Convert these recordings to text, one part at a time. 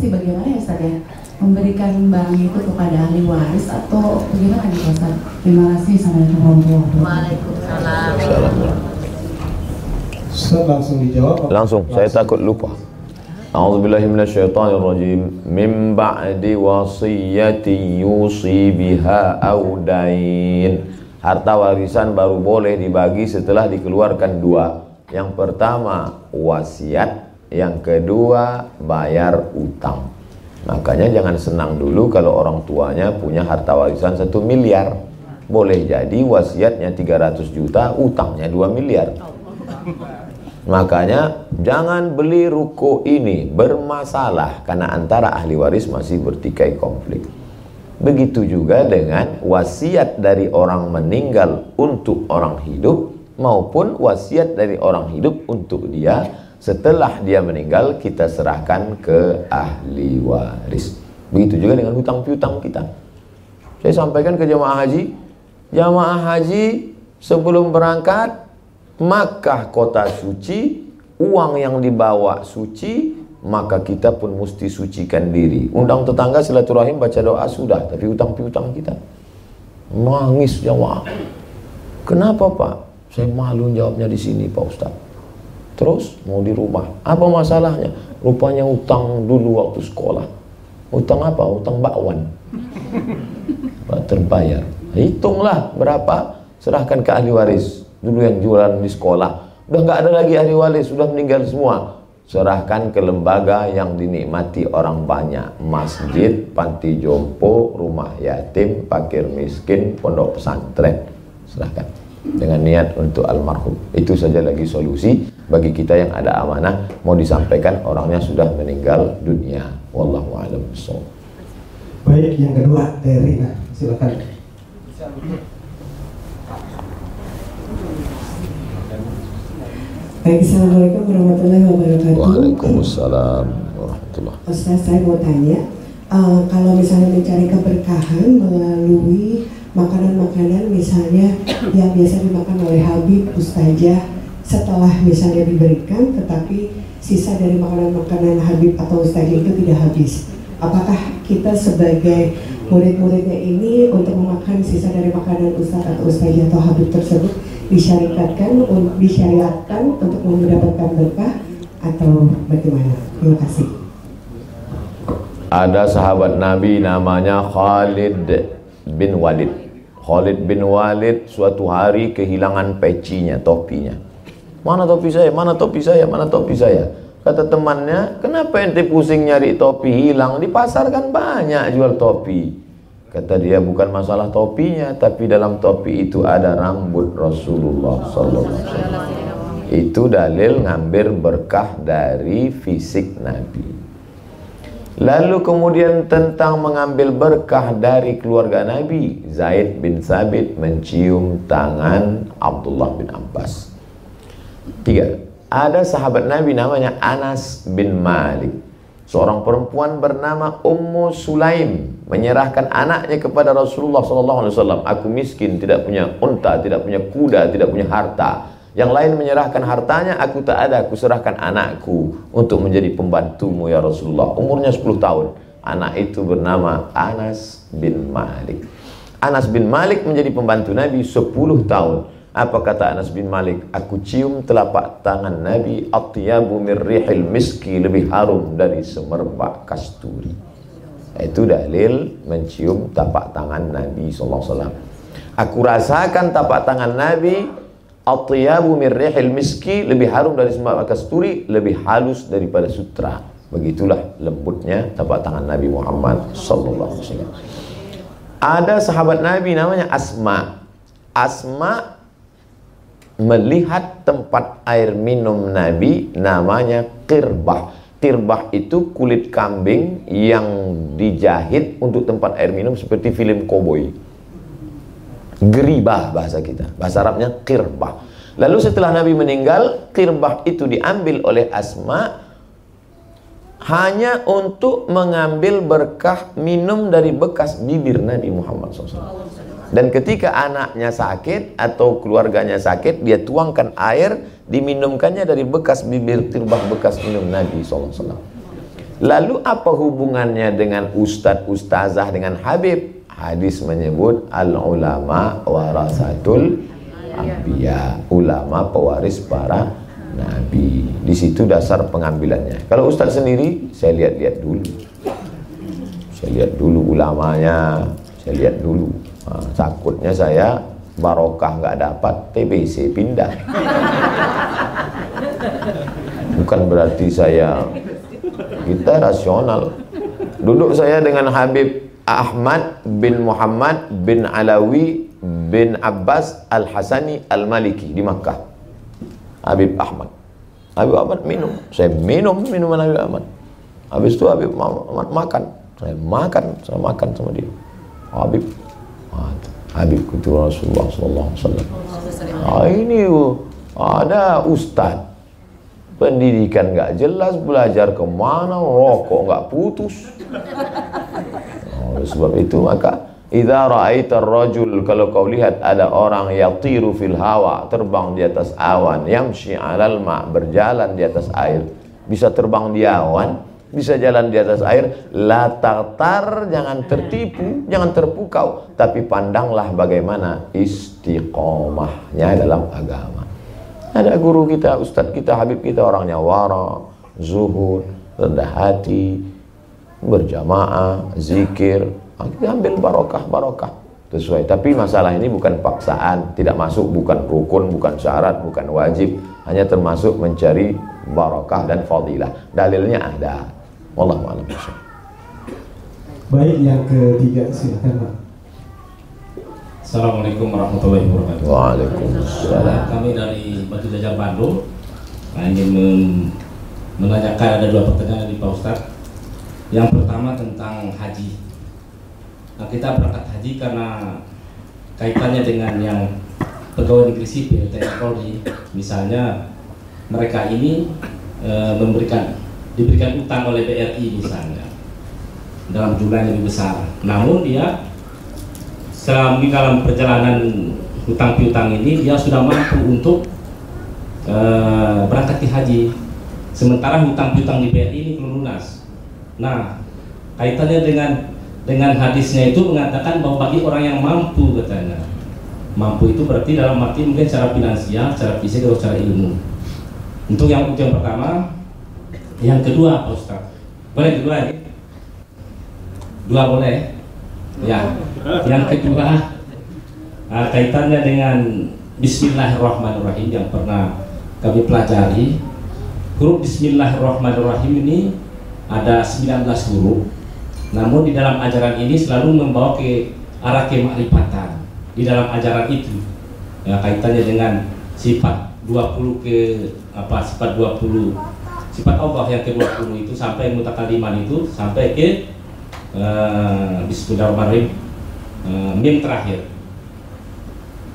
mesti bagaimana ya Ustaz ya? Memberikan barang itu kepada ahli waris atau bagaimana nih Ustaz? Terima kasih. Assalamualaikum warahmatullahi wabarakatuh. Waalaikumsalam. Ustaz langsung dijawab. apa? Langsung, saya takut lupa. A'udzubillahi minasyaitonirrajim. Min ba'di wasiyati yusi biha audain. Harta warisan baru boleh dibagi setelah dikeluarkan dua. Yang pertama wasiat, yang kedua bayar utang. Makanya jangan senang dulu kalau orang tuanya punya harta warisan satu miliar. Boleh jadi wasiatnya 300 juta, utangnya 2 miliar. Makanya jangan beli ruko ini bermasalah karena antara ahli waris masih bertikai konflik. Begitu juga dengan wasiat dari orang meninggal untuk orang hidup maupun wasiat dari orang hidup untuk dia setelah dia meninggal kita serahkan ke ahli waris. Begitu juga dengan hutang piutang kita. Saya sampaikan ke jemaah haji, jemaah haji sebelum berangkat Makkah kota suci, uang yang dibawa suci, maka kita pun mesti sucikan diri. Undang tetangga silaturahim baca doa sudah, tapi utang piutang kita. Nangis jawab. Kenapa Pak? Saya malu jawabnya di sini Pak Ustaz. Terus mau di rumah. Apa masalahnya? Rupanya utang dulu waktu sekolah. Utang apa? Utang bakwan. Terbayar. Hitunglah berapa, serahkan ke ahli waris. Dulu yang jualan di sekolah. Udah nggak ada lagi ahli waris, sudah meninggal semua. Serahkan ke lembaga yang dinikmati orang banyak. Masjid, panti jompo, rumah yatim, pakir miskin, pondok pesantren. Serahkan dengan niat untuk almarhum. Itu saja lagi solusi bagi kita yang ada amanah mau disampaikan orangnya sudah meninggal dunia. Wallahu a'lam bishawab. Baik, yang kedua dari nah, silakan. Baik, Assalamualaikum warahmatullahi wabarakatuh. Waalaikumsalam warahmatullah. Ustaz, saya mau tanya, eh, kalau misalnya mencari keberkahan melalui makanan-makanan misalnya yang biasa dimakan oleh Habib, Ustazah, setelah misalnya diberikan, tetapi sisa dari makanan-makanan Habib atau Ustazah itu tidak habis. Apakah kita sebagai murid-muridnya ini untuk memakan sisa dari makanan Ustaz atau Ustazah atau Habib tersebut disyariatkan, disyariatkan untuk mendapatkan berkah atau bagaimana? Terima kasih. Ada sahabat Nabi namanya Khalid bin Walid. Khalid bin Walid suatu hari kehilangan pecinya, topinya. Mana topi saya? Mana topi saya? Mana topi saya? Kata temannya, kenapa ente pusing nyari topi hilang? Di pasar kan banyak jual topi. Kata dia bukan masalah topinya, tapi dalam topi itu ada rambut Rasulullah wasallam. Itu dalil ngambil berkah dari fisik Nabi. Lalu kemudian tentang mengambil berkah dari keluarga Nabi, Zaid bin Sabit mencium tangan Abdullah bin Abbas. Tiga, ada sahabat Nabi namanya Anas bin Malik. Seorang perempuan bernama Ummu Sulaim menyerahkan anaknya kepada Rasulullah SAW. Aku miskin, tidak punya unta, tidak punya kuda, tidak punya harta. Yang lain menyerahkan hartanya, aku tak ada, aku serahkan anakku untuk menjadi pembantumu ya Rasulullah. Umurnya 10 tahun. Anak itu bernama Anas bin Malik. Anas bin Malik menjadi pembantu Nabi 10 tahun. Apa kata Anas bin Malik? Aku cium telapak tangan Nabi atyabu min rihil miski lebih harum dari semerbak kasturi. Itu dalil mencium tapak tangan Nabi SAW. Aku rasakan tapak tangan Nabi atyabu min rihil miski lebih harum dari semerbak kasturi, lebih halus daripada sutra. Begitulah lembutnya tapak tangan Nabi Muhammad wasallam. Ada sahabat Nabi namanya Asma. Asma melihat tempat air minum Nabi namanya kirbah. Kirbah itu kulit kambing yang dijahit untuk tempat air minum seperti film koboi. Geribah bahasa kita. Bahasa Arabnya kirbah. Lalu setelah Nabi meninggal, kirbah itu diambil oleh Asma hanya untuk mengambil berkah minum dari bekas bibir Nabi Muhammad SAW. Dan ketika anaknya sakit atau keluarganya sakit, dia tuangkan air, diminumkannya dari bekas bibir tirbah bekas minum Nabi SAW. Lalu apa hubungannya dengan ustadz ustazah dengan Habib? Hadis menyebut al ulama warasatul anbiya. Ulama pewaris para nabi. Di situ dasar pengambilannya. Kalau ustadz sendiri saya lihat-lihat dulu. Saya lihat dulu ulamanya, saya lihat dulu. Takutnya saya barokah nggak dapat TBC pindah. Bukan berarti saya kita rasional. Duduk saya dengan Habib Ahmad bin Muhammad bin Alawi bin Abbas Al-Hasani Al-Maliki di Makkah. Habib Ahmad. Habib Ahmad minum. Saya minum minuman Habib Ahmad. Habis itu Habib Ahmad makan. Saya makan, saya makan sama dia. Habib Habib kutu Rasulullah sallallahu alaihi wasallam. Ah, ini ada ustaz. Pendidikan nggak jelas belajar ke mana rokok nggak putus. Oh, sebab itu maka idza ra'aita rajul kalau kau lihat ada orang yatiru fil hawa terbang di atas awan yamshi 'alal ma berjalan di atas air bisa terbang di awan bisa jalan di atas air la tartar jangan tertipu jangan terpukau tapi pandanglah bagaimana istiqomahnya dalam agama ada guru kita, ustadz kita, habib kita orangnya wara, zuhud, rendah hati, berjamaah, zikir. Kita ambil barokah, barokah. Sesuai. Tapi masalah ini bukan paksaan, tidak masuk, bukan rukun, bukan syarat, bukan wajib. Hanya termasuk mencari barokah dan fadilah. Dalilnya ada. Wallahu a'lam Baik, yang ketiga silakan Pak. Assalamualaikum warahmatullahi wabarakatuh. Waalaikumsalam. Kami dari Batu Jajar Bandung nah, ingin men- menanyakan ada dua pertanyaan di Pak Ustadz. Yang pertama tentang haji. Nah, kita berangkat haji karena kaitannya dengan yang pegawai negeri sipil TNI Polri, misalnya mereka ini e, memberikan diberikan utang oleh BRI misalnya dalam jumlah yang lebih besar. Namun dia selama dalam perjalanan hutang piutang ini dia sudah mampu untuk e, berangkat ke haji. Sementara hutang piutang di BRI ini belum lunas. Nah kaitannya dengan dengan hadisnya itu mengatakan bahwa bagi orang yang mampu katanya. Mampu itu berarti dalam arti mungkin secara finansial, secara fisik atau secara ilmu. Untuk yang untuk yang pertama yang kedua Pak Ustaz boleh kedua ini dua boleh Ya, yang kedua uh, kaitannya dengan Bismillahirrahmanirrahim yang pernah kami pelajari. Huruf Bismillahirrahmanirrahim ini ada 19 huruf. Namun di dalam ajaran ini selalu membawa ke arah kemakrifatan di dalam ajaran itu. Ya, kaitannya dengan sifat 20 ke apa sifat 20 sifat Allah yang ke-20 itu sampai mutakaliman itu sampai ke uh, Bismillahirrahmanirrahim. Uh, mim terakhir.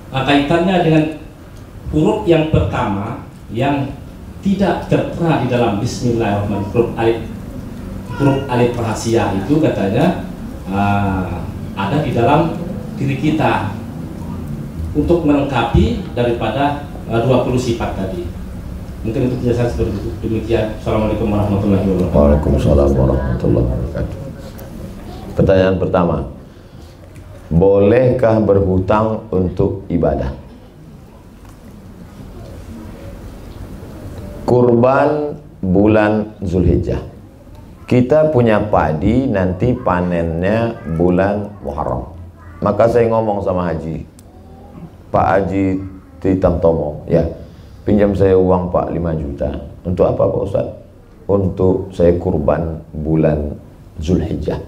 Nah, kaitannya dengan huruf yang pertama yang tidak tertera di dalam Bismillahirrahmanirrahim. Huruf alif huruf rahasia itu katanya uh, ada di dalam diri kita. Untuk melengkapi daripada uh, 20 sifat tadi mungkin untuk penjelasan seperti itu demikian Assalamualaikum warahmatullahi wabarakatuh Waalaikumsalam warahmatullahi wabarakatuh. Pertanyaan pertama, bolehkah berhutang untuk ibadah? Kurban bulan Zulhijjah. Kita punya padi nanti panennya bulan Muharram. Maka saya ngomong sama Haji, Pak Haji Titam Tomo, ya pinjam saya uang Pak 5 juta. Untuk apa Pak Ustaz? Untuk saya kurban bulan Zulhijjah.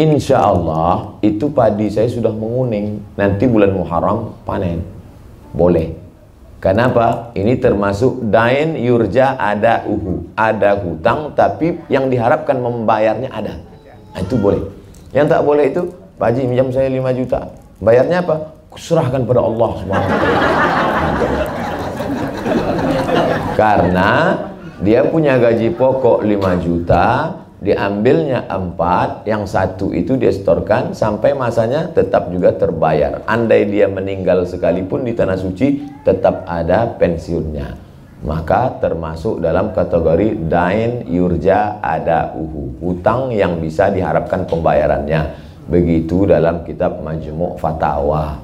Insya Allah itu padi saya sudah menguning. Nanti bulan Muharram panen. Boleh. Kenapa? Ini termasuk dain yurja ada uhu. Ada hutang tapi yang diharapkan membayarnya ada. Nah, itu boleh. Yang tak boleh itu, Pak Haji minjam saya 5 juta. Bayarnya apa? Serahkan pada Allah SWT. Karena dia punya gaji pokok 5 juta, diambilnya empat, yang satu itu dia setorkan sampai masanya tetap juga terbayar. Andai dia meninggal sekalipun di tanah suci, tetap ada pensiunnya. maka termasuk dalam kategori dain yurja ada uhu hutang yang bisa diharapkan pembayarannya begitu dalam kitab majmu' fatawa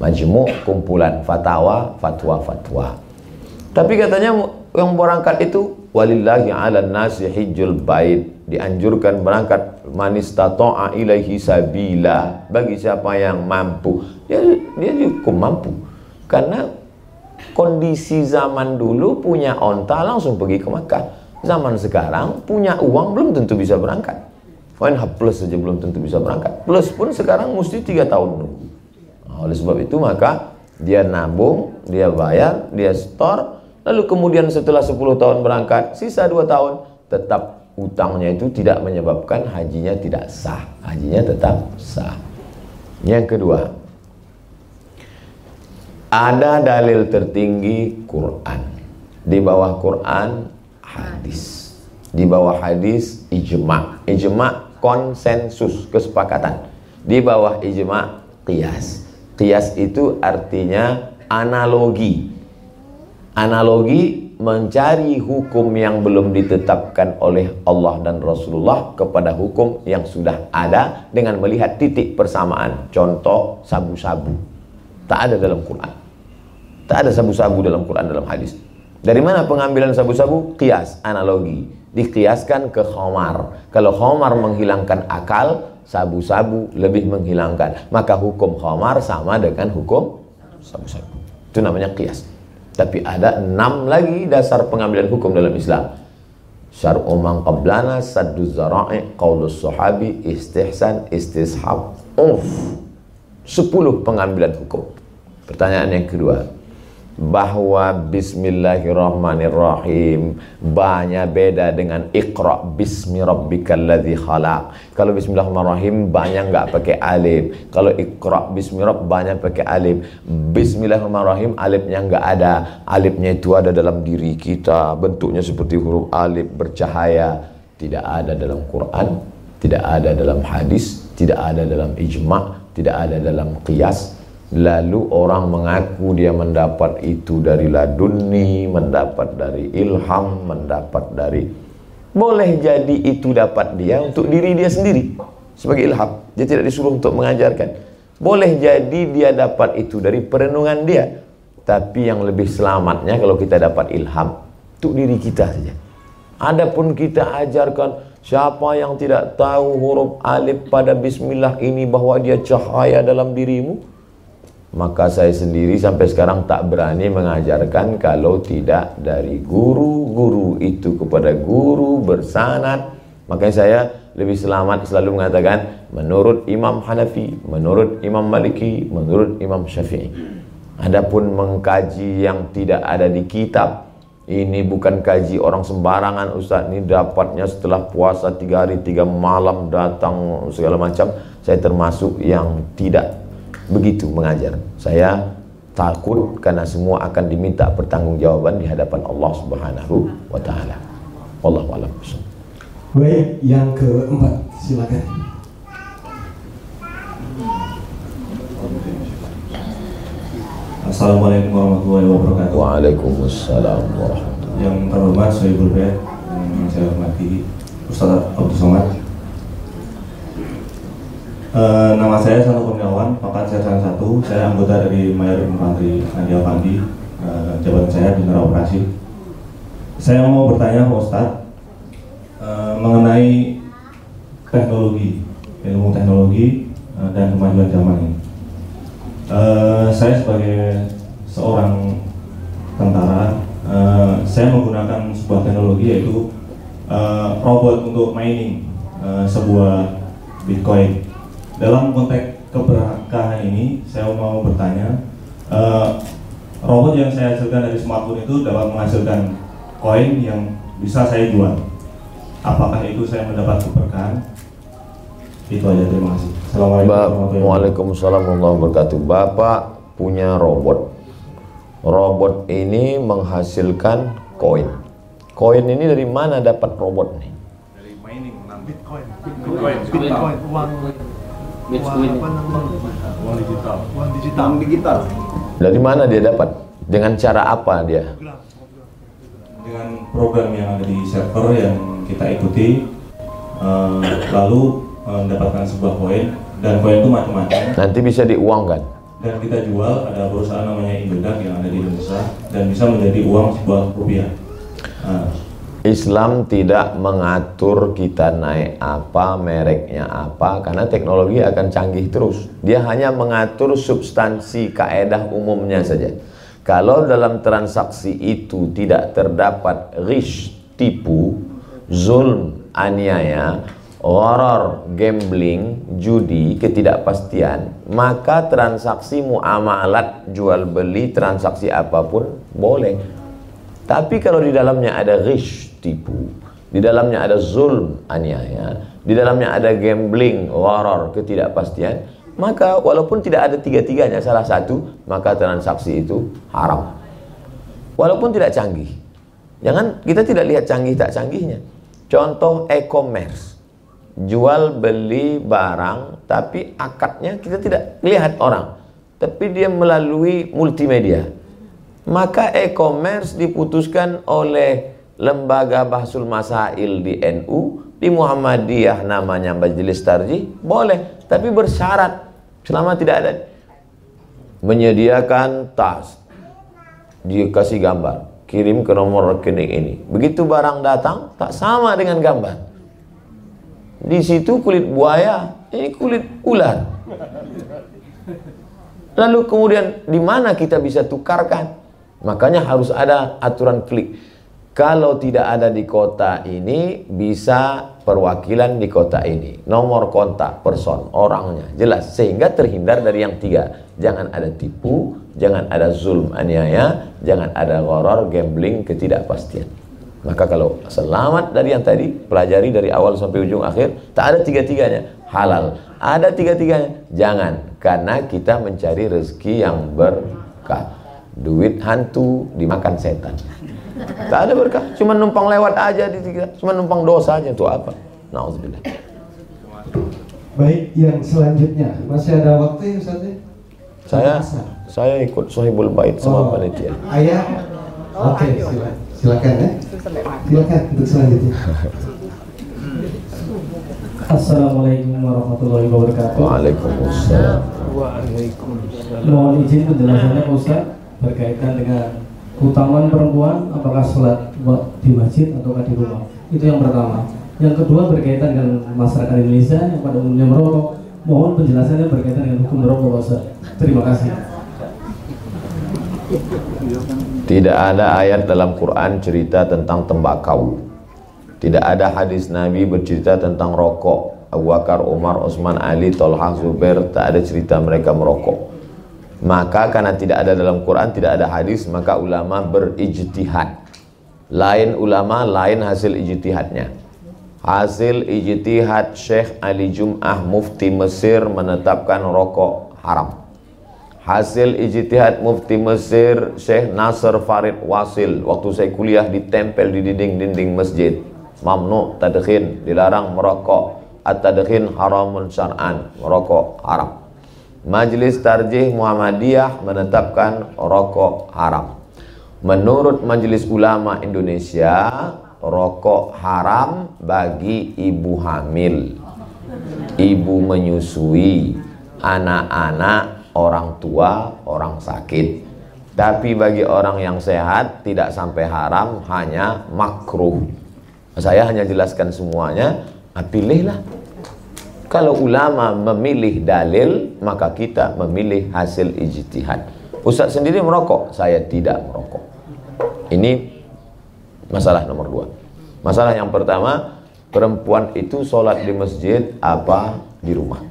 majmu' kumpulan fatawa fatwa-fatwa tapi katanya yang berangkat itu walillahi ala nasi hijjul bait. Dianjurkan berangkat manistata'a ilaihi sabila. Bagi siapa yang mampu. Dia dia cukup mampu. Karena kondisi zaman dulu punya onta langsung pergi ke Makkah. Zaman sekarang punya uang belum tentu bisa berangkat. Fine plus saja belum tentu bisa berangkat. Plus pun sekarang mesti tiga tahun nunggu. Oleh sebab itu maka dia nabung dia bayar dia store lalu kemudian setelah 10 tahun berangkat sisa 2 tahun tetap utangnya itu tidak menyebabkan hajinya tidak sah. Hajinya tetap sah. Yang kedua, ada dalil tertinggi Quran. Di bawah Quran hadis. Di bawah hadis ijma. Ijma konsensus, kesepakatan. Di bawah ijma qiyas. Qiyas itu artinya analogi. Analogi mencari hukum yang belum ditetapkan oleh Allah dan Rasulullah kepada hukum yang sudah ada dengan melihat titik persamaan. Contoh sabu-sabu. Tak ada dalam Quran. Tak ada sabu-sabu dalam Quran dalam hadis. Dari mana pengambilan sabu-sabu? Kias, analogi. Dikiaskan ke khomar. Kalau khomar menghilangkan akal, sabu-sabu lebih menghilangkan. Maka hukum khomar sama dengan hukum sabu-sabu. Itu namanya kias. Tapi ada enam lagi dasar pengambilan hukum dalam Islam. Syar'u man qablana saddu zara'i qaulus sahabi istihsan istishab uf. Sepuluh pengambilan hukum. Pertanyaan yang kedua bahwa bismillahirrahmanirrahim banyak beda dengan iqra bismi rabbikal ladzi khalaq. Kalau bismillahirrahmanirrahim banyak enggak pakai alif. Kalau iqra bismi rabb banyak pakai alif. Bismillahirrahmanirrahim alifnya enggak ada. Alifnya itu ada dalam diri kita. Bentuknya seperti huruf alif bercahaya. Tidak ada dalam Quran tidak ada dalam hadis tidak ada dalam ijma tidak ada dalam qiyas Lalu orang mengaku dia mendapat itu dari laduni, mendapat dari ilham, mendapat dari boleh jadi itu dapat dia untuk diri dia sendiri sebagai ilham. Dia tidak disuruh untuk mengajarkan. Boleh jadi dia dapat itu dari perenungan dia. Tapi yang lebih selamatnya kalau kita dapat ilham untuk diri kita saja. Adapun kita ajarkan siapa yang tidak tahu huruf alif pada bismillah ini bahwa dia cahaya dalam dirimu, maka saya sendiri sampai sekarang tak berani mengajarkan kalau tidak dari guru-guru itu kepada guru bersanad. Makanya saya lebih selamat selalu mengatakan menurut Imam Hanafi menurut Imam Maliki menurut Imam Syafi'i. Adapun mengkaji yang tidak ada di kitab ini bukan kaji orang sembarangan Ustaz. Ini dapatnya setelah puasa tiga hari tiga malam datang segala macam. Saya termasuk yang tidak begitu mengajar. Saya takut karena semua akan diminta pertanggungjawaban di hadapan Allah Subhanahu wa taala. Wallahu a'lam. Baik, yang keempat, silakan. Assalamualaikum warahmatullahi wabarakatuh. Waalaikumsalam warahmatullahi Yang terhormat saya Bed, yang saya hormati Ustaz Abdul Somad Uh, nama saya Satu Kurniawan, pangkat Sersan satu. Saya anggota dari Mayor Infanteri Nadia Pandi, uh, jabatan saya di Operasi. Saya mau bertanya Pak Ustadz uh, mengenai teknologi, ilmu teknologi uh, dan kemajuan zaman ini. Uh, saya sebagai seorang tentara, uh, saya menggunakan sebuah teknologi yaitu uh, robot untuk mining uh, sebuah Bitcoin dalam konteks keberkahan ini saya mau bertanya uh, robot yang saya hasilkan dari smartphone itu dapat menghasilkan koin yang bisa saya jual. Apakah itu saya mendapat keberkahan? Itu aja terima kasih. Assalamualaikum warahmatullahi wabarakatuh. Bapak punya robot. Robot ini menghasilkan koin. Koin ini dari mana dapat robot nih? Dari mining bitcoin. Bitcoin bitcoin. Uang. Bitcoin. Uang digital. Uang digital. Uang digital. Dari mana dia dapat? Dengan cara apa dia? dengan program yang ada di server yang kita ikuti eh, lalu eh, mendapatkan sebuah koin dan koin itu macam-macam Nanti bisa diuangkan. dan kita jual ada perusahaan namanya Indodax yang ada di Indonesia dan bisa menjadi uang sebuah rupiah. Nah, Islam tidak mengatur kita naik apa, mereknya apa, karena teknologi akan canggih terus. Dia hanya mengatur substansi kaedah umumnya saja. Kalau dalam transaksi itu tidak terdapat rish, tipu, zulm, aniaya, gharar, gambling, judi, ketidakpastian, maka transaksi muamalat jual beli transaksi apa pun boleh. Tapi kalau di dalamnya ada rish, tipu, di dalamnya ada zulm, aniaya, di dalamnya ada gambling, gharar, ketidakpastian, maka walaupun tidak ada tiga-tiganya salah satu, maka transaksi itu haram. Walaupun tidak canggih. Jangan kita tidak lihat canggih tak canggihnya. Contoh e-commerce. Jual beli barang tapi akadnya kita tidak lihat orang. Tapi dia melalui multimedia maka e-commerce diputuskan oleh lembaga Bahsul Masail di NU, di Muhammadiyah namanya Majelis Tarjih, boleh, tapi bersyarat selama tidak ada menyediakan tas. Dia kasih gambar, kirim ke nomor rekening ini. Begitu barang datang tak sama dengan gambar. Di situ kulit buaya, ini kulit ular. Lalu kemudian di mana kita bisa tukarkan? Makanya harus ada aturan klik. Kalau tidak ada di kota ini, bisa perwakilan di kota ini. Nomor kontak person, orangnya, jelas. Sehingga terhindar dari yang tiga. Jangan ada tipu, jangan ada zulm, aniaya, jangan ada horor, gambling, ketidakpastian. Maka kalau selamat dari yang tadi, pelajari dari awal sampai ujung akhir, tak ada tiga-tiganya, halal. Ada tiga-tiganya, jangan. Karena kita mencari rezeki yang berkah duit hantu dimakan setan. Tak ada berkah. Cuma numpang lewat aja di tiga. Cuma numpang dosa aja. Itu apa? Nauzubillah Baik, yang selanjutnya. Masih ada waktu ya Ustaz? ya? saya saya ikut sohibul bait sama Oh, panitia. Ayah, oke silakan, silakan ya. Silakan untuk selanjutnya. Assalamualaikum warahmatullahi wabarakatuh. Waalaikumsalam. Mohon izin penjelasannya Ustaz berkaitan dengan keutamaan perempuan apakah sholat di masjid ataukah di rumah. Itu yang pertama. Yang kedua berkaitan dengan masyarakat Indonesia yang pada umumnya merokok. Mohon penjelasannya berkaitan dengan hukum merokok Ustaz. Terima kasih. Tidak ada ayat dalam Quran cerita tentang tembakau. Tidak ada hadis Nabi bercerita tentang rokok. Abu Bakar, Umar, Utsman, Ali, Tolha, Zubair, tak ada cerita mereka merokok. Maka karena tidak ada dalam Quran, tidak ada hadis, maka ulama berijtihad. Lain ulama, lain hasil ijtihadnya. Hasil ijtihad Syekh Ali Jum'ah Mufti Mesir menetapkan rokok haram. Hasil ijtihad Mufti Mesir Syekh Nasr Farid Wasil waktu saya kuliah ditempel di dinding-dinding masjid. Mamnu tadkhin, dilarang merokok. At-tadkhin haramun syar'an, merokok haram. Majlis Tarjih Muhammadiyah menetapkan rokok haram. Menurut Majelis Ulama Indonesia, rokok haram bagi ibu hamil, ibu menyusui, anak-anak, orang tua, orang sakit. Tapi bagi orang yang sehat tidak sampai haram, hanya makruh. Saya hanya jelaskan semuanya, ah, pilihlah. Kalau ulama memilih dalil, maka kita memilih hasil ijtihad. Ustaz sendiri merokok, saya tidak merokok. Ini masalah nomor dua. Masalah yang pertama, perempuan itu sholat di masjid apa di rumah.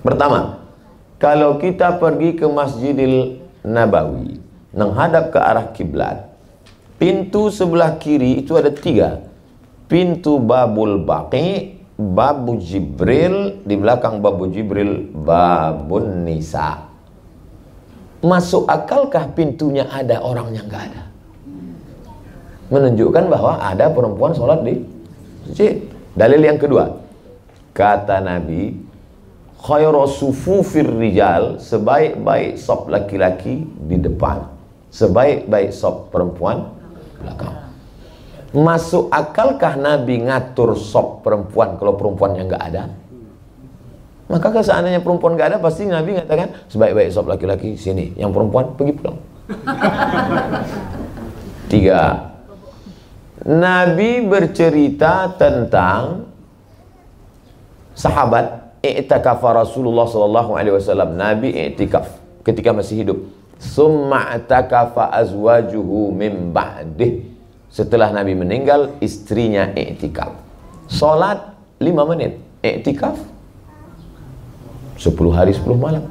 Pertama, kalau kita pergi ke Masjidil Nabawi, menghadap ke arah kiblat, pintu sebelah kiri itu ada tiga. Pintu Babul Baqi, Babu Jibril, di belakang Babu Jibril, Babun Nisa. Masuk akalkah pintunya ada orangnya nggak ada? Menunjukkan bahwa ada perempuan sholat di masjid. Dalil yang kedua, kata Nabi, khairu sufufir rijal, sebaik-baik sop laki-laki di depan, sebaik-baik sop perempuan belakang. Masuk akalkah Nabi ngatur sop perempuan kalau perempuannya nggak ada? Maka kalau seandainya perempuan nggak ada, pasti Nabi mengatakan sebaik-baik sop laki-laki sini, yang perempuan pergi pulang. Tiga, Nabi bercerita tentang sahabat i'tikaf Rasulullah sallallahu alaihi wasallam. Nabi i'tikaf ketika masih hidup. Summa azwajuhu min ba'dih setelah Nabi meninggal, istrinya iktikaf. Salat 5 menit, iktikaf 10 hari 10 malam.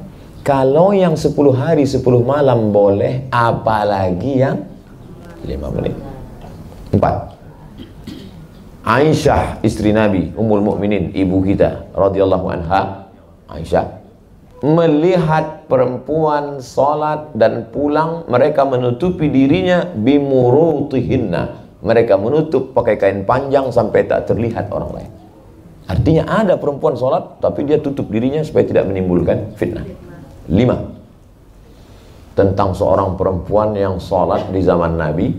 Kalau yang 10 hari 10 malam boleh, apalagi yang 5 menit. 4. Aisyah istri Nabi, Ummul Mukminin, ibu kita radhiyallahu anha, Aisyah melihat perempuan salat dan pulang mereka menutupi dirinya bimurutihinna. Mereka menutup pakai kain panjang sampai tak terlihat orang lain. Artinya ada perempuan salat tapi dia tutup dirinya supaya tidak menimbulkan fitnah. Lima. Tentang seorang perempuan yang salat di zaman Nabi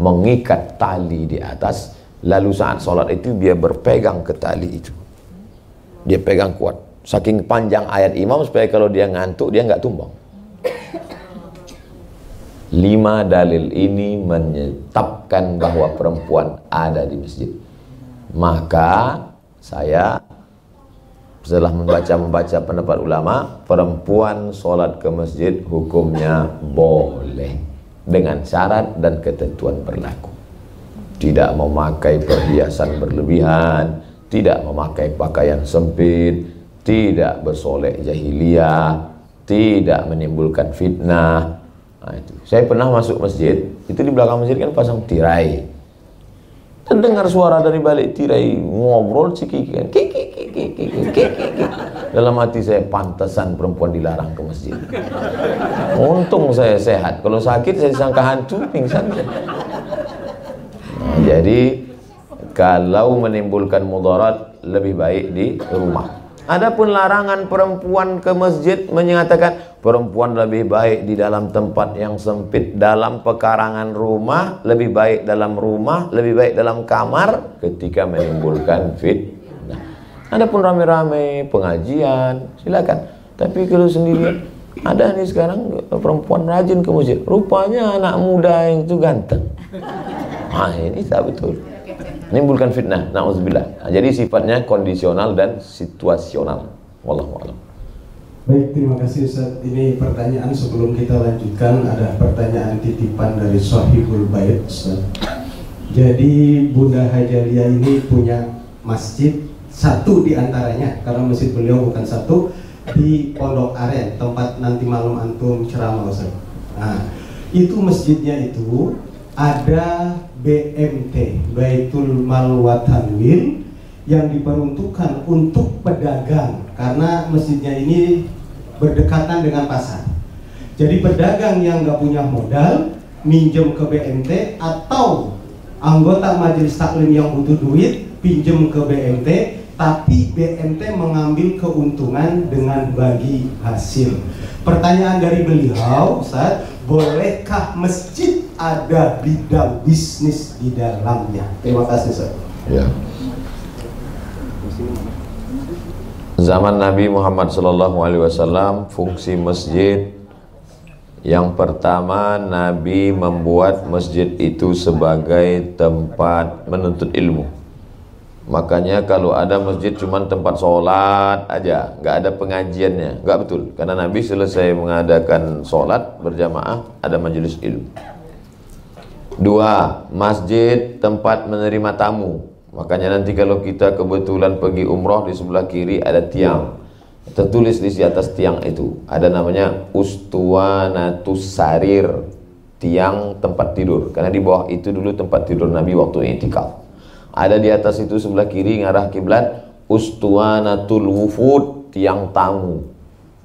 mengikat tali di atas lalu saat salat itu dia berpegang ke tali itu. Dia pegang kuat Saking panjang ayat imam supaya kalau dia ngantuk dia nggak tumbang. Lima dalil ini menetapkan bahwa perempuan ada di masjid. Maka saya setelah membaca-membaca pendapat ulama, perempuan sholat ke masjid hukumnya boleh dengan syarat dan ketentuan berlaku. Tidak memakai perhiasan berlebihan, tidak memakai pakaian sempit, tidak bersolek jahiliyah, tidak menimbulkan fitnah. Nah, itu. Saya pernah masuk masjid, itu di belakang masjid kan pasang tirai. Dan dengar suara dari balik tirai ngobrol ciki kan. Dalam hati saya pantasan perempuan dilarang ke masjid. Untung saya sehat. Kalau sakit saya sangka hantu pingsan. Nah, jadi kalau menimbulkan mudarat lebih baik di rumah. Adapun larangan perempuan ke masjid menyatakan perempuan lebih baik di dalam tempat yang sempit dalam pekarangan rumah, lebih baik dalam rumah, lebih baik dalam kamar ketika menimbulkan fitnah. Adapun rame-rame pengajian, silakan. Tapi kalau sendirian ada nih sekarang perempuan rajin ke masjid. Rupanya anak muda yang itu ganteng. Ah ini tak betul menimbulkan fitnah. Nauzubillah. Nah, jadi sifatnya kondisional dan situasional. Wallahu a'lam. Baik, terima kasih Ustaz. Ini pertanyaan sebelum kita lanjutkan ada pertanyaan titipan dari Sohibul Bait. Jadi Bunda Hajalia ini punya masjid satu di antaranya karena masjid beliau bukan satu di Pondok Aren tempat nanti malam antum ceramah Ustaz. Nah, itu masjidnya itu ada BMT Baitul Mal wa Tanwir yang diperuntukkan untuk pedagang karena masjidnya ini berdekatan dengan pasar. Jadi pedagang yang nggak punya modal minjem ke BMT atau anggota majelis taklim yang butuh duit pinjem ke BMT tapi BMT mengambil keuntungan dengan bagi hasil. Pertanyaan dari beliau, Ustaz, bolehkah masjid ada bidang bisnis di dalamnya? Terima kasih, Ustaz. Ya. Zaman Nabi Muhammad sallallahu alaihi wasallam fungsi masjid yang pertama Nabi membuat masjid itu sebagai tempat menuntut ilmu. Makanya kalau ada masjid cuma tempat sholat aja, nggak ada pengajiannya, nggak betul. Karena Nabi selesai mengadakan sholat berjamaah, ada majelis ilmu. Dua, masjid tempat menerima tamu. Makanya nanti kalau kita kebetulan pergi umroh di sebelah kiri ada tiang. Tertulis di atas tiang itu ada namanya Ustuanatus Sarir, tiang tempat tidur. Karena di bawah itu dulu tempat tidur Nabi waktu itikaf. Ada di atas itu sebelah kiri ngarah kiblat Ustuanatul Wufud tiang tamu.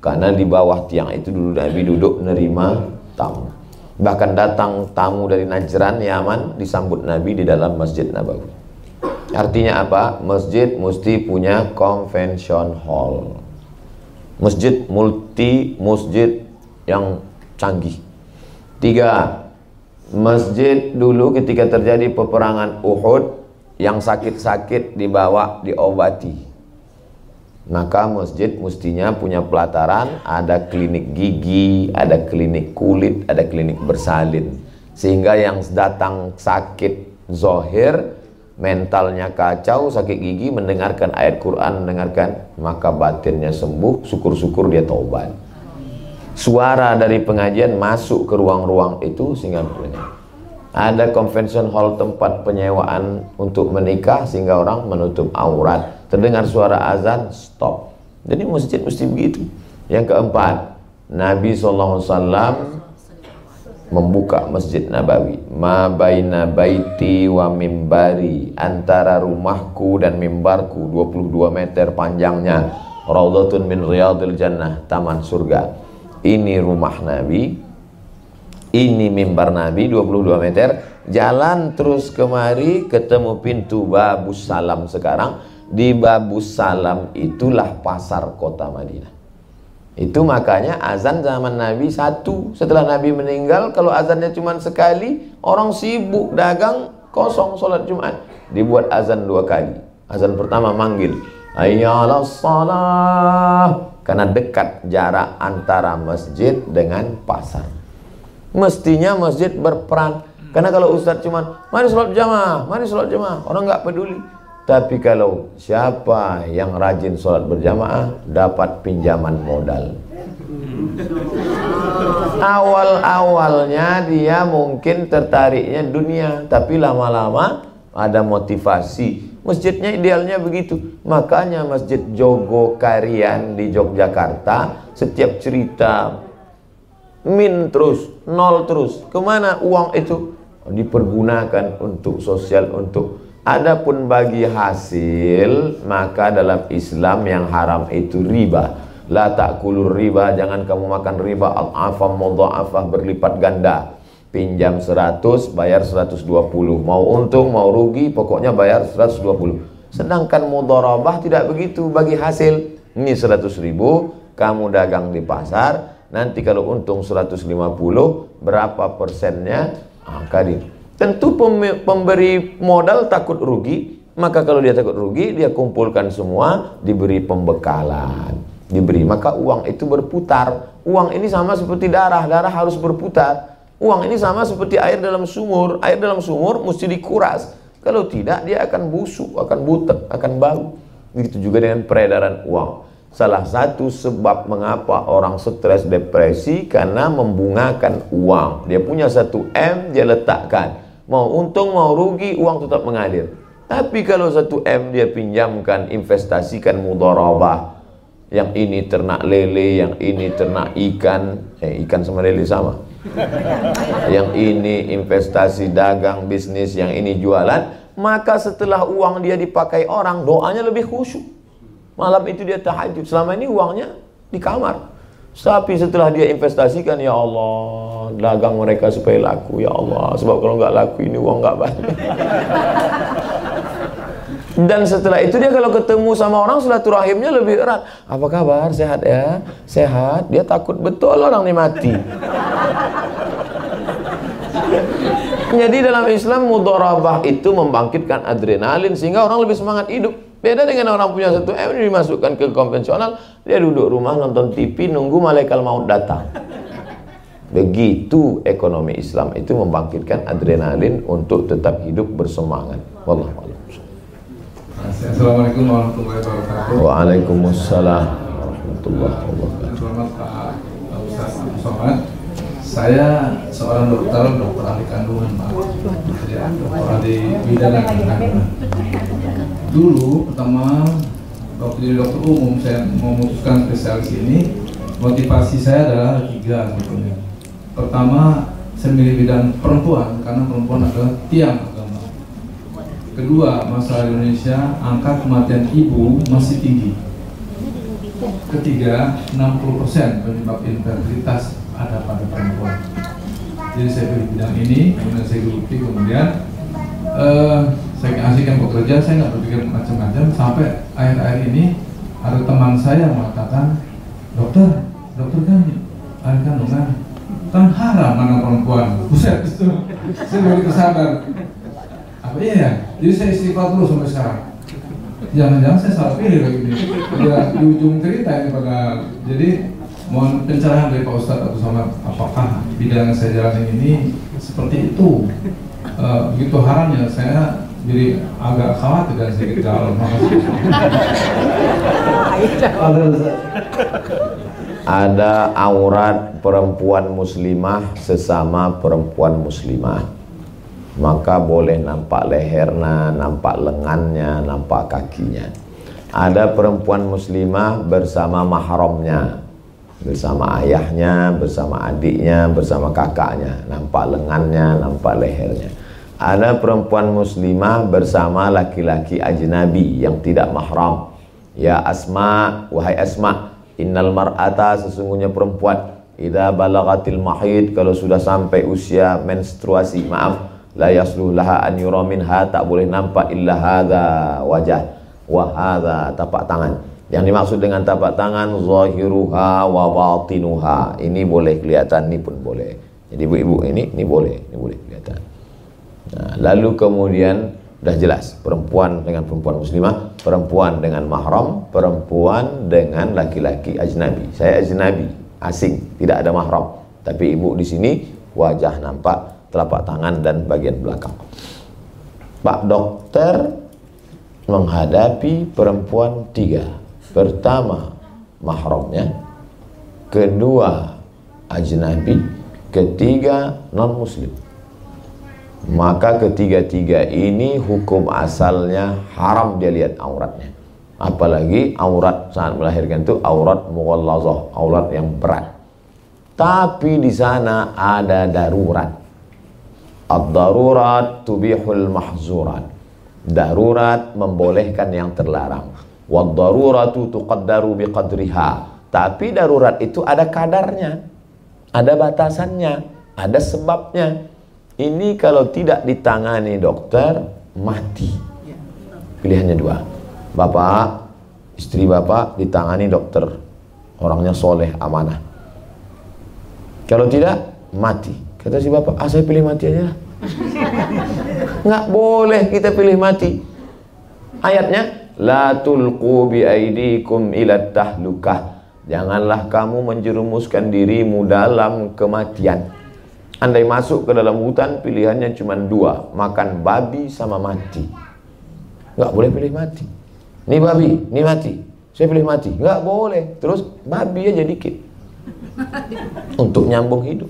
Karena di bawah tiang itu dulu Nabi duduk menerima tamu. Bahkan datang tamu dari Najran, Yaman disambut Nabi di dalam Masjid Nabawi. Artinya apa? Masjid mesti punya convention hall. Masjid multi masjid yang canggih. Tiga, Masjid dulu ketika terjadi peperangan Uhud yang sakit-sakit dibawa diobati. Maka masjid mestinya punya pelataran, ada klinik gigi, ada klinik kulit, ada klinik bersalin. Sehingga yang datang sakit zohir, mentalnya kacau, sakit gigi, mendengarkan ayat Quran, mendengarkan, maka batinnya sembuh, syukur-syukur dia taubat suara dari pengajian masuk ke ruang-ruang itu sehingga. Ada convention hall tempat penyewaan untuk menikah sehingga orang menutup aurat. Terdengar suara azan, stop. Jadi masjid mesti begitu. Yang keempat, Nabi SAW membuka Masjid Nabawi. Ma baina baiti wa mimbari. Antara rumahku dan mimbarku 22 meter panjangnya. Raudhatun min riyadil jannah. Taman surga ini rumah Nabi ini mimbar Nabi 22 meter. Jalan terus kemari ketemu pintu Babus Salam sekarang. Di Babus Salam itulah pasar kota Madinah. Itu makanya azan zaman Nabi satu. Setelah Nabi meninggal kalau azannya cuma sekali orang sibuk dagang kosong sholat Jumat. Dibuat azan dua kali. Azan pertama manggil ayyalas salah. Karena dekat jarak antara masjid dengan pasar. Mestinya masjid berperan. Karena kalau ustaz cuma mari sholat jamaah, mari sholat jamaah, orang nggak peduli. Tapi kalau siapa yang rajin sholat berjamaah dapat pinjaman modal. Awal-awalnya dia mungkin tertariknya dunia, tapi lama-lama ada motivasi Masjidnya idealnya begitu. Makanya Masjid Jogo Karian di Yogyakarta setiap cerita min terus, nol terus. Ke mana uang itu? Dipergunakan untuk sosial, untuk Adapun bagi hasil maka dalam Islam yang haram itu riba. La takulur riba, jangan kamu makan riba al-afam mudha'afah berlipat ganda pinjam 100 bayar 120 mau untung mau rugi pokoknya bayar 120 sedangkan mudharabah tidak begitu bagi hasil ini 100 ribu kamu dagang di pasar nanti kalau untung 150 berapa persennya angka di tentu pemberi modal takut rugi maka kalau dia takut rugi dia kumpulkan semua diberi pembekalan diberi maka uang itu berputar uang ini sama seperti darah darah harus berputar Uang ini sama seperti air dalam sumur. Air dalam sumur mesti dikuras. Kalau tidak dia akan busuk, akan butek, akan bau. Begitu juga dengan peredaran uang. Salah satu sebab mengapa orang stres depresi karena membungakan uang. Dia punya satu M, dia letakkan. Mau untung, mau rugi, uang tetap mengalir. Tapi kalau satu M dia pinjamkan, investasikan mudharabah. Yang ini ternak lele, yang ini ternak ikan. Eh, ikan sama lele sama yang ini investasi dagang bisnis yang ini jualan maka setelah uang dia dipakai orang doanya lebih khusyuk malam itu dia tahajud. Selama ini uangnya di kamar. Tapi setelah dia investasikan ya Allah dagang mereka supaya laku ya Allah. Sebab kalau nggak laku ini uang nggak banyak. Dan setelah itu dia kalau ketemu sama orang silaturahimnya lebih erat. Apa kabar? Sehat ya? Sehat? Dia takut betul orang ini mati. Jadi dalam Islam mudharabah itu membangkitkan adrenalin sehingga orang lebih semangat hidup. Beda dengan orang punya satu M dimasukkan ke konvensional, dia duduk rumah nonton TV nunggu malaikat maut datang. Begitu ekonomi Islam itu membangkitkan adrenalin untuk tetap hidup bersemangat. Wallahu a'lam. Assalamualaikum warahmatullahi wabarakatuh. Waalaikumsalam warahmatullahi wabarakatuh. Selamat Pak Ustaz Somad. Saya seorang dokter, dokter ahli kandungan, Pak. Dokter ahli bidang kandungan. Dulu pertama waktu jadi dokter umum saya memutuskan spesialis ini, motivasi saya adalah tiga sebetulnya. Pertama, saya bidang perempuan karena perempuan adalah tiang agama. Kedua, masalah Indonesia angka kematian ibu masih tinggi. Ketiga, 60% penyebab infertilitas ada pada perempuan. Jadi saya pilih bidang ini, kemudian saya geluti, kemudian uh, saya asik bekerja, saya nggak berpikir macam-macam. Sampai akhir-akhir ini ada teman saya yang mengatakan, dokter, dokter kan ahli kandungan, kan haram anak perempuan. Buset itu. Saya begitu sadar apa iya ya jadi saya istighfar dulu sampai sekarang. Jangan-jangan saya salah pilih lagi ini ya, di ujung cerita ini pada jadi mohon pencerahan dari Pak Ustadz atau sama apakah bidang yang saya jalani ini seperti itu? Eh, begitu haramnya saya jadi agak khawatir dan sedikit galau ada aurat perempuan muslimah sesama perempuan muslimah maka boleh nampak lehernya, nampak lengannya, nampak kakinya. Ada perempuan muslimah bersama mahramnya, bersama ayahnya, bersama adiknya, bersama kakaknya, nampak lengannya, nampak lehernya. Ada perempuan muslimah bersama laki-laki ajnabi yang tidak mahram. Ya Asma, wahai Asma, innal mar'ata sesungguhnya perempuan. Idza balagatil mahid kalau sudah sampai usia menstruasi, maaf, la yasluh laha an yura minha tak boleh nampak illa hadza wajah. Wa hadza tapak tangan. Yang dimaksud dengan tapak tangan zahiruha wa batinuha. Ini boleh kelihatan ini pun boleh. Jadi ibu-ibu ini ini boleh ini boleh kelihatan nah, lalu kemudian sudah jelas perempuan dengan perempuan muslimah perempuan dengan mahram perempuan dengan laki-laki ajnabi saya ajnabi asing tidak ada mahram tapi ibu di sini wajah nampak telapak tangan dan bagian belakang. Pak dokter menghadapi perempuan tiga. Pertama, mahramnya. Kedua, ajnabi. Ketiga, non-muslim. Maka ketiga-tiga ini hukum asalnya haram dia lihat auratnya. Apalagi aurat saat melahirkan itu aurat mughallazah, aurat yang berat. Tapi di sana ada darurat Ad-darurat tubihul mahzurat. Darurat membolehkan yang terlarang. Wad-daruratu tuqaddaru biqadriha. Tapi darurat itu ada kadarnya. Ada batasannya. Ada sebabnya. Ini kalau tidak ditangani dokter, mati. Pilihannya dua. Bapak, istri bapak ditangani dokter. Orangnya soleh, amanah. Kalau tidak, mati Kata si bapak, ah saya pilih mati aja. Nggak boleh kita pilih mati. Ayatnya, La tulqu bi aidikum ila tahlukah. Janganlah kamu menjerumuskan dirimu dalam kematian. Andai masuk ke dalam hutan, pilihannya cuma dua. Makan babi sama mati. Nggak boleh pilih mati. Ini babi, ini mati. Saya pilih mati. Nggak boleh. Terus babi aja dikit. Untuk nyambung hidup.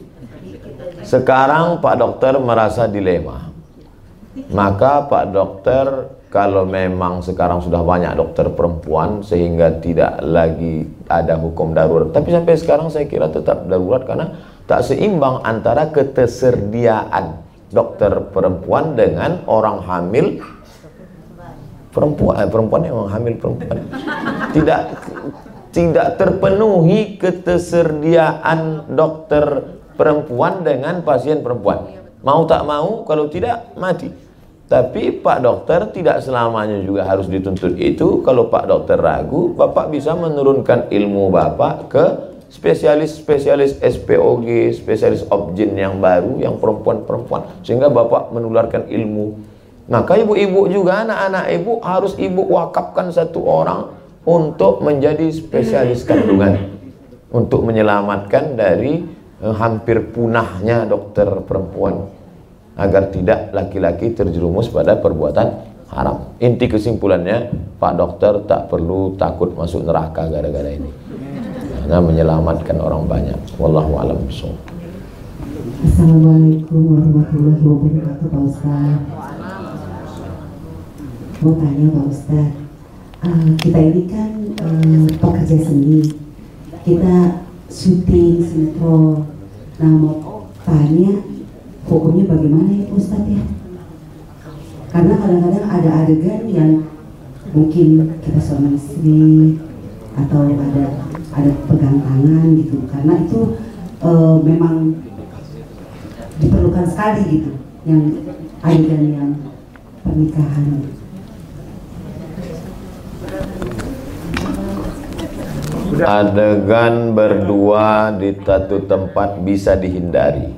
Sekarang Pak Dokter merasa dilema. Maka Pak Dokter kalau memang sekarang sudah banyak dokter perempuan sehingga tidak lagi ada hukum darurat. Tapi sampai sekarang saya kira tetap darurat karena tak seimbang antara ketersediaan dokter perempuan dengan orang hamil perempuan eh, perempuan yang hamil perempuan tidak tidak terpenuhi ketersediaan dokter perempuan dengan pasien perempuan. Mau tak mau, kalau tidak mati. Tapi Pak Dokter tidak selamanya juga harus dituntut itu. Kalau Pak Dokter ragu, Bapak bisa menurunkan ilmu Bapak ke spesialis-spesialis SPOG, spesialis objin yang baru, yang perempuan-perempuan. Sehingga Bapak menularkan ilmu. Maka ibu-ibu juga, anak-anak ibu harus ibu wakafkan satu orang untuk menjadi spesialis kandungan. Untuk menyelamatkan dari Eh, hampir punahnya dokter perempuan agar tidak laki-laki terjerumus pada perbuatan haram. Inti kesimpulannya, Pak dokter tak perlu takut masuk neraka gara-gara ini. Karena menyelamatkan orang banyak. Wallahu a'lam Assalamualaikum warahmatullahi wabarakatuh Pak Ustaz. Mau tanya Pak Ustaz uh, Kita ini kan uh, pekerja seni. Kita syuting sinetron. Nah mau tanya hukumnya bagaimana ya Ustadz ya? Karena kadang-kadang ada adegan yang mungkin kita suami istri atau ada ada pegang tangan gitu. Karena itu e, memang diperlukan sekali gitu yang adegan yang pernikahan. Adegan berdua di satu tempat bisa dihindari.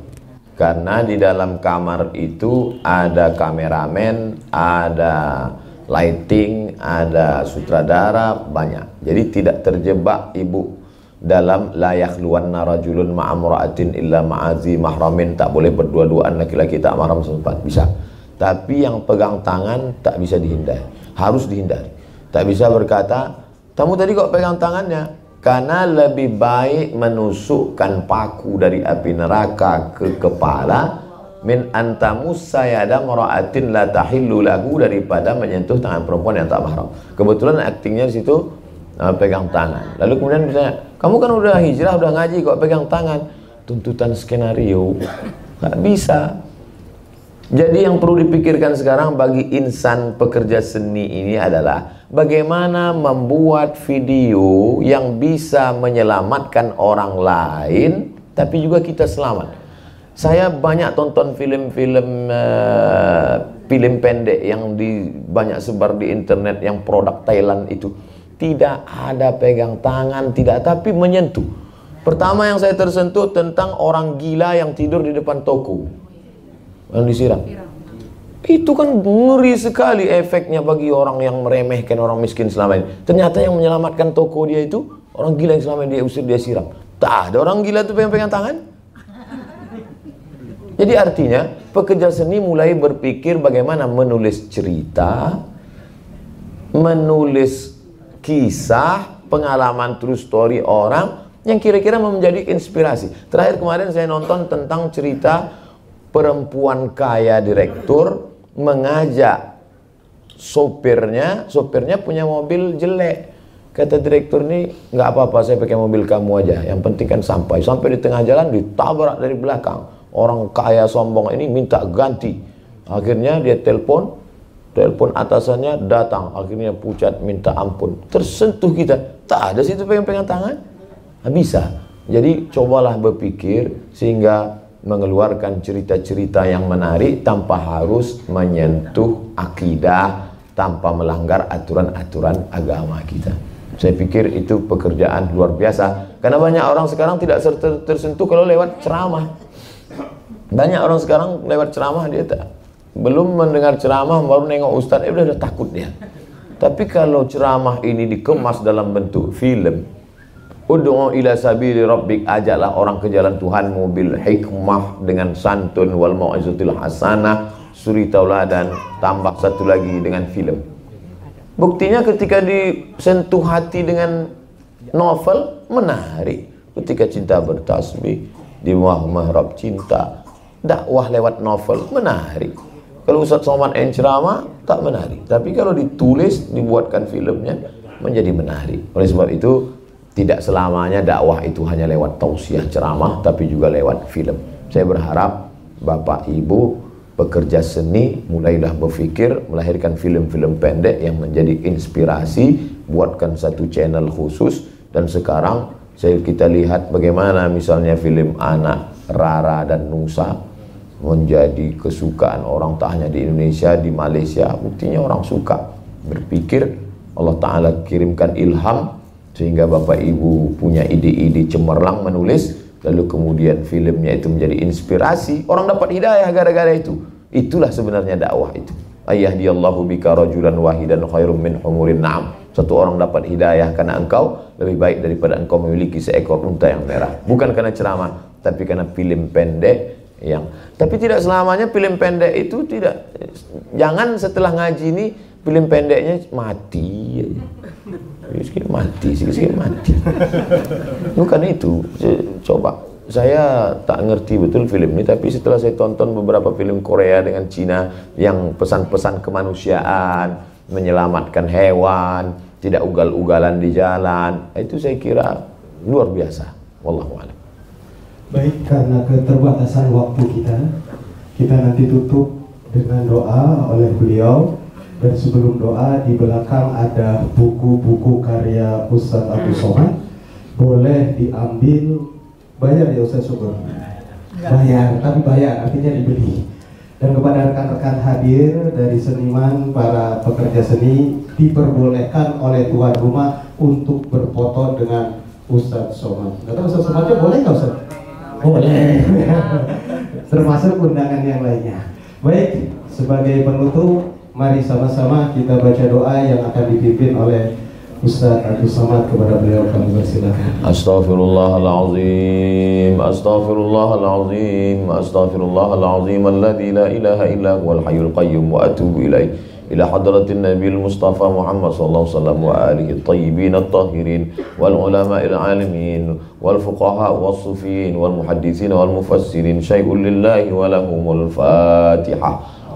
Karena di dalam kamar itu ada kameramen, ada lighting, ada sutradara banyak. Jadi tidak terjebak ibu dalam layak luan narajulun ma'amra'atin illa ma'azi mahramin. Tak boleh berdua-duaan laki-laki tak mahram sempat. Bisa. Tapi yang pegang tangan tak bisa dihindari. Harus dihindari. Tak bisa berkata kamu tadi kok pegang tangannya? Karena lebih baik menusukkan paku dari api neraka ke kepala min antamus sayada mara'atin la tahillu lagu daripada menyentuh tangan perempuan yang tak mahram kebetulan aktingnya di situ uh, pegang tangan. Lalu kemudian misalnya, kamu kan udah hijrah, udah ngaji kok pegang tangan. Tuntutan skenario, nggak bisa. Jadi yang perlu dipikirkan sekarang bagi insan pekerja seni ini adalah bagaimana membuat video yang bisa menyelamatkan orang lain tapi juga kita selamat. Saya banyak tonton film-film uh, film pendek yang di banyak sebar di internet yang produk Thailand itu tidak ada pegang tangan, tidak tapi menyentuh. Pertama yang saya tersentuh tentang orang gila yang tidur di depan toko. Yang disiram. Itu kan ngeri sekali efeknya bagi orang yang meremehkan orang miskin selama ini. Ternyata yang menyelamatkan toko dia itu orang gila yang selama ini dia usir dia siram. Tak ada orang gila itu pegang-pegang tangan. Jadi artinya pekerja seni mulai berpikir bagaimana menulis cerita, menulis kisah pengalaman true story orang yang kira-kira menjadi inspirasi. Terakhir kemarin saya nonton tentang cerita perempuan kaya direktur mengajak sopirnya, sopirnya punya mobil jelek. Kata direktur ini nggak apa-apa saya pakai mobil kamu aja. Yang penting kan sampai. Sampai di tengah jalan ditabrak dari belakang. Orang kaya sombong ini minta ganti. Akhirnya dia telepon, telepon atasannya datang. Akhirnya pucat minta ampun. Tersentuh kita. Tak ada situ pegang-pegang tangan. Nah, bisa. Jadi cobalah berpikir sehingga mengeluarkan cerita-cerita yang menarik tanpa harus menyentuh akidah tanpa melanggar aturan-aturan agama kita. Saya pikir itu pekerjaan luar biasa. Karena banyak orang sekarang tidak tersentuh kalau lewat ceramah banyak orang sekarang lewat ceramah dia tak belum mendengar ceramah baru nengok ustaz eh udah, udah takut dia. Tapi kalau ceramah ini dikemas dalam bentuk film Ud'u ila sabili rabbik ajaklah orang ke jalan Tuhanmu bil hikmah dengan santun wal mau'izatil hasanah suri tauladan tambah satu lagi dengan film buktinya ketika disentuh hati dengan novel menarik. Ketika cinta bertasbih di mihrab cinta dakwah lewat novel menarik kalau Ustaz Somad yang ceramah tak menarik. Tapi kalau ditulis, dibuatkan filmnya menjadi menarik. Oleh sebab itu tidak selamanya dakwah itu hanya lewat tausiah ceramah tapi juga lewat film. Saya berharap Bapak Ibu pekerja seni mulailah berfikir melahirkan film-film pendek yang menjadi inspirasi, buatkan satu channel khusus dan sekarang saya kita lihat bagaimana misalnya film anak Rara dan Nusa menjadi kesukaan orang tak hanya di Indonesia, di Malaysia. Buktinya orang suka berpikir. Allah Ta'ala kirimkan ilham sehingga Bapak Ibu punya ide-ide cemerlang menulis. Lalu kemudian filmnya itu menjadi inspirasi. Orang dapat hidayah gara-gara itu. Itulah sebenarnya dakwah itu. Ayah Allahu bika rajulan wahidan khairum min humurin na'am. Satu orang dapat hidayah karena engkau lebih baik daripada engkau memiliki seekor unta yang merah. Bukan karena ceramah tapi karena film pendek yang tapi tidak selamanya film pendek itu tidak jangan setelah ngaji ini film pendeknya mati. Sedikit mati sedikit mati. Bukan itu. Coba. Saya tak ngerti betul film ini tapi setelah saya tonton beberapa film Korea dengan Cina yang pesan-pesan kemanusiaan menyelamatkan hewan tidak ugal-ugalan di jalan itu saya kira luar biasa. Wallahu a'lam Baik, karena keterbatasan waktu kita, kita nanti tutup dengan doa oleh beliau. Dan sebelum doa, di belakang ada buku-buku karya Ustadz Abu Somad. Boleh diambil, bayar ya Ustadz Syukur? Bayar, tapi bayar, artinya dibeli. Dan kepada rekan-rekan hadir dari seniman, para pekerja seni diperbolehkan oleh tuan rumah untuk berfoto dengan Ustadz Somad. Tahu Ustadz Somadnya boleh nggak Ustadz? Boleh. Termasuk undangan yang lainnya. Baik, sebagai penutup, mari sama-sama kita baca doa yang akan dipimpin oleh Ustadz Abdul Somad kepada beliau kami persilakan. Astaghfirullahalazim Astaghfirullahalazim Astaghfirullahalazim Alladhi la ilaha illa huwal hayyul qayyum wa atubu إلى حضرة النبي المصطفى محمد صلى الله عليه وسلم وآله الطيبين الطاهرين والعلماء العالمين والفقهاء والصوفيين والمحدثين والمفسرين شيء لله ولهم الفاتحة.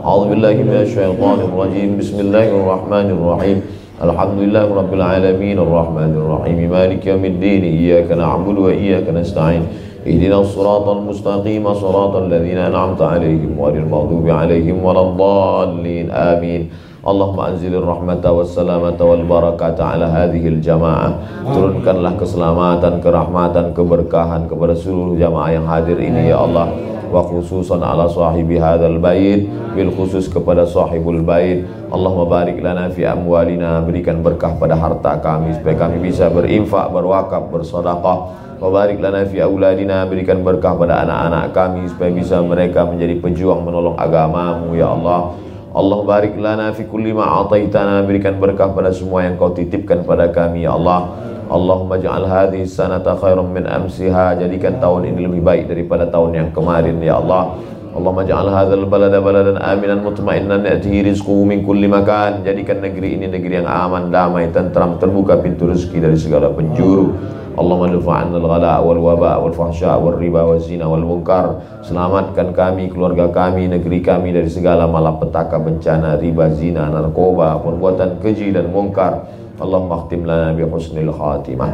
أعوذ بالله من الشيطان الرجيم. بسم الله الرحمن الرحيم. الحمد لله رب العالمين الرحمن الرحيم. مالك يوم الدين. إياك نعبد وإياك نستعين. اهدنا الصراط المستقيم صراط الذين أنعمت عليهم غير المغضوب عليهم ولا الضالين آمين. اللهم أنزل الرحمة والسلامة والبركة على هذه الجماعة. turunkanlah keselamatan, kerahmatan, keberkahan kepada seluruh jamaah yang hadir ini ya Allah wa khususan ala sahibi hadzal bait bil khusus kepada sahibul bait Allahumma barik lana fi amwalina berikan berkah pada harta kami supaya kami bisa berinfak berwakaf bersedekah Wabarik lana fi auladina berikan berkah pada anak-anak kami supaya bisa mereka menjadi pejuang menolong agamamu ya Allah. Allah barik lana fi kulli ma ataitana berikan berkah pada semua yang kau titipkan pada kami ya Allah. Allahumma ja'al hadhihi sanata khairan min amsiha jadikan tahun ini lebih baik daripada tahun yang kemarin ya Allah. Allahumma ja'al hadzal balada baladan aminan mutmainnan ya'tihi rizquhu min kulli makan jadikan negeri ini negeri yang aman damai tentram terbuka pintu rezeki dari segala penjuru. Allahumma dafa'anna al-ghala wal waba wal fahsya wal riba wal zina wal munkar Selamatkan kami, keluarga kami, negeri kami dari segala malapetaka bencana, riba, zina, narkoba, perbuatan keji dan munkar Allahumma khtim lana bi husnil khatimah.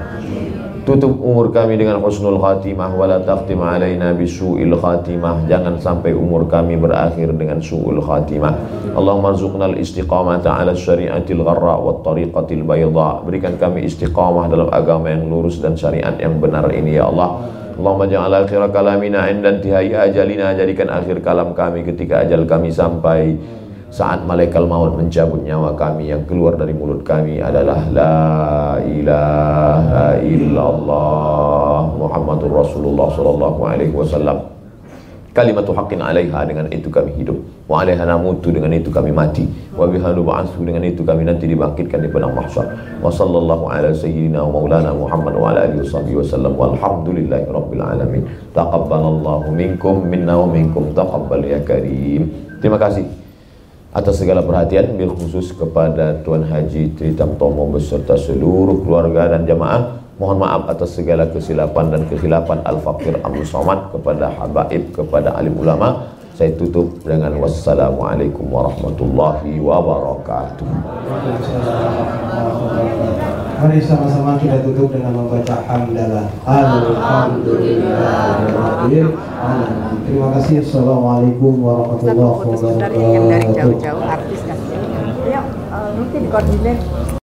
Tutup umur kami dengan husnul khatimah Wala takhtim alaina bi su'il khatimah. Jangan sampai umur kami berakhir dengan su'ul khatimah. Allahumma rzuqna al-istiqamata ala syariatil gharra wa tariqatil bayda. Berikan kami istiqamah dalam agama yang lurus dan syariat yang benar ini ya Allah. Allahumma ja'al akhir kalamina inda intihai ajalina. Jadikan akhir kalam kami ketika ajal kami sampai saat malaikat maut mencabut nyawa kami yang keluar dari mulut kami adalah la ilaha illallah Muhammadur Rasulullah sallallahu alaihi wasallam. Kalimatu haqqin alaiha dengan itu kami hidup. Wa alaiha namutu dengan itu kami mati. Wa biha nub'atsu dengan itu kami nanti dibangkitkan di padang mahsyar. Wa sallallahu ala sayyidina wa maulana Muhammad wa ala alihi wasallam walhamdulillahi rabbil alamin. Taqabbalallahu minkum minna wa minkum taqabbal ya karim terima kasih atas segala perhatian bil khusus kepada Tuan Haji Tritam Tomo beserta seluruh keluarga dan jamaah mohon maaf atas segala kesilapan dan kehilapan Al-Fakir Abdul Somad kepada habaib kepada alim ulama. Saya tutup dengan wassalamualaikum warahmatullahi wabarakatuh Mari sama-sama kita tutup dengan membaca hamdalah. Alhamdulillahirabbil alamin. Terima kasih. Assalamualaikum warahmatullahi dari yang dari wabarakatuh. jauh-jauh artis kan. Yuk, nanti dikoordinir.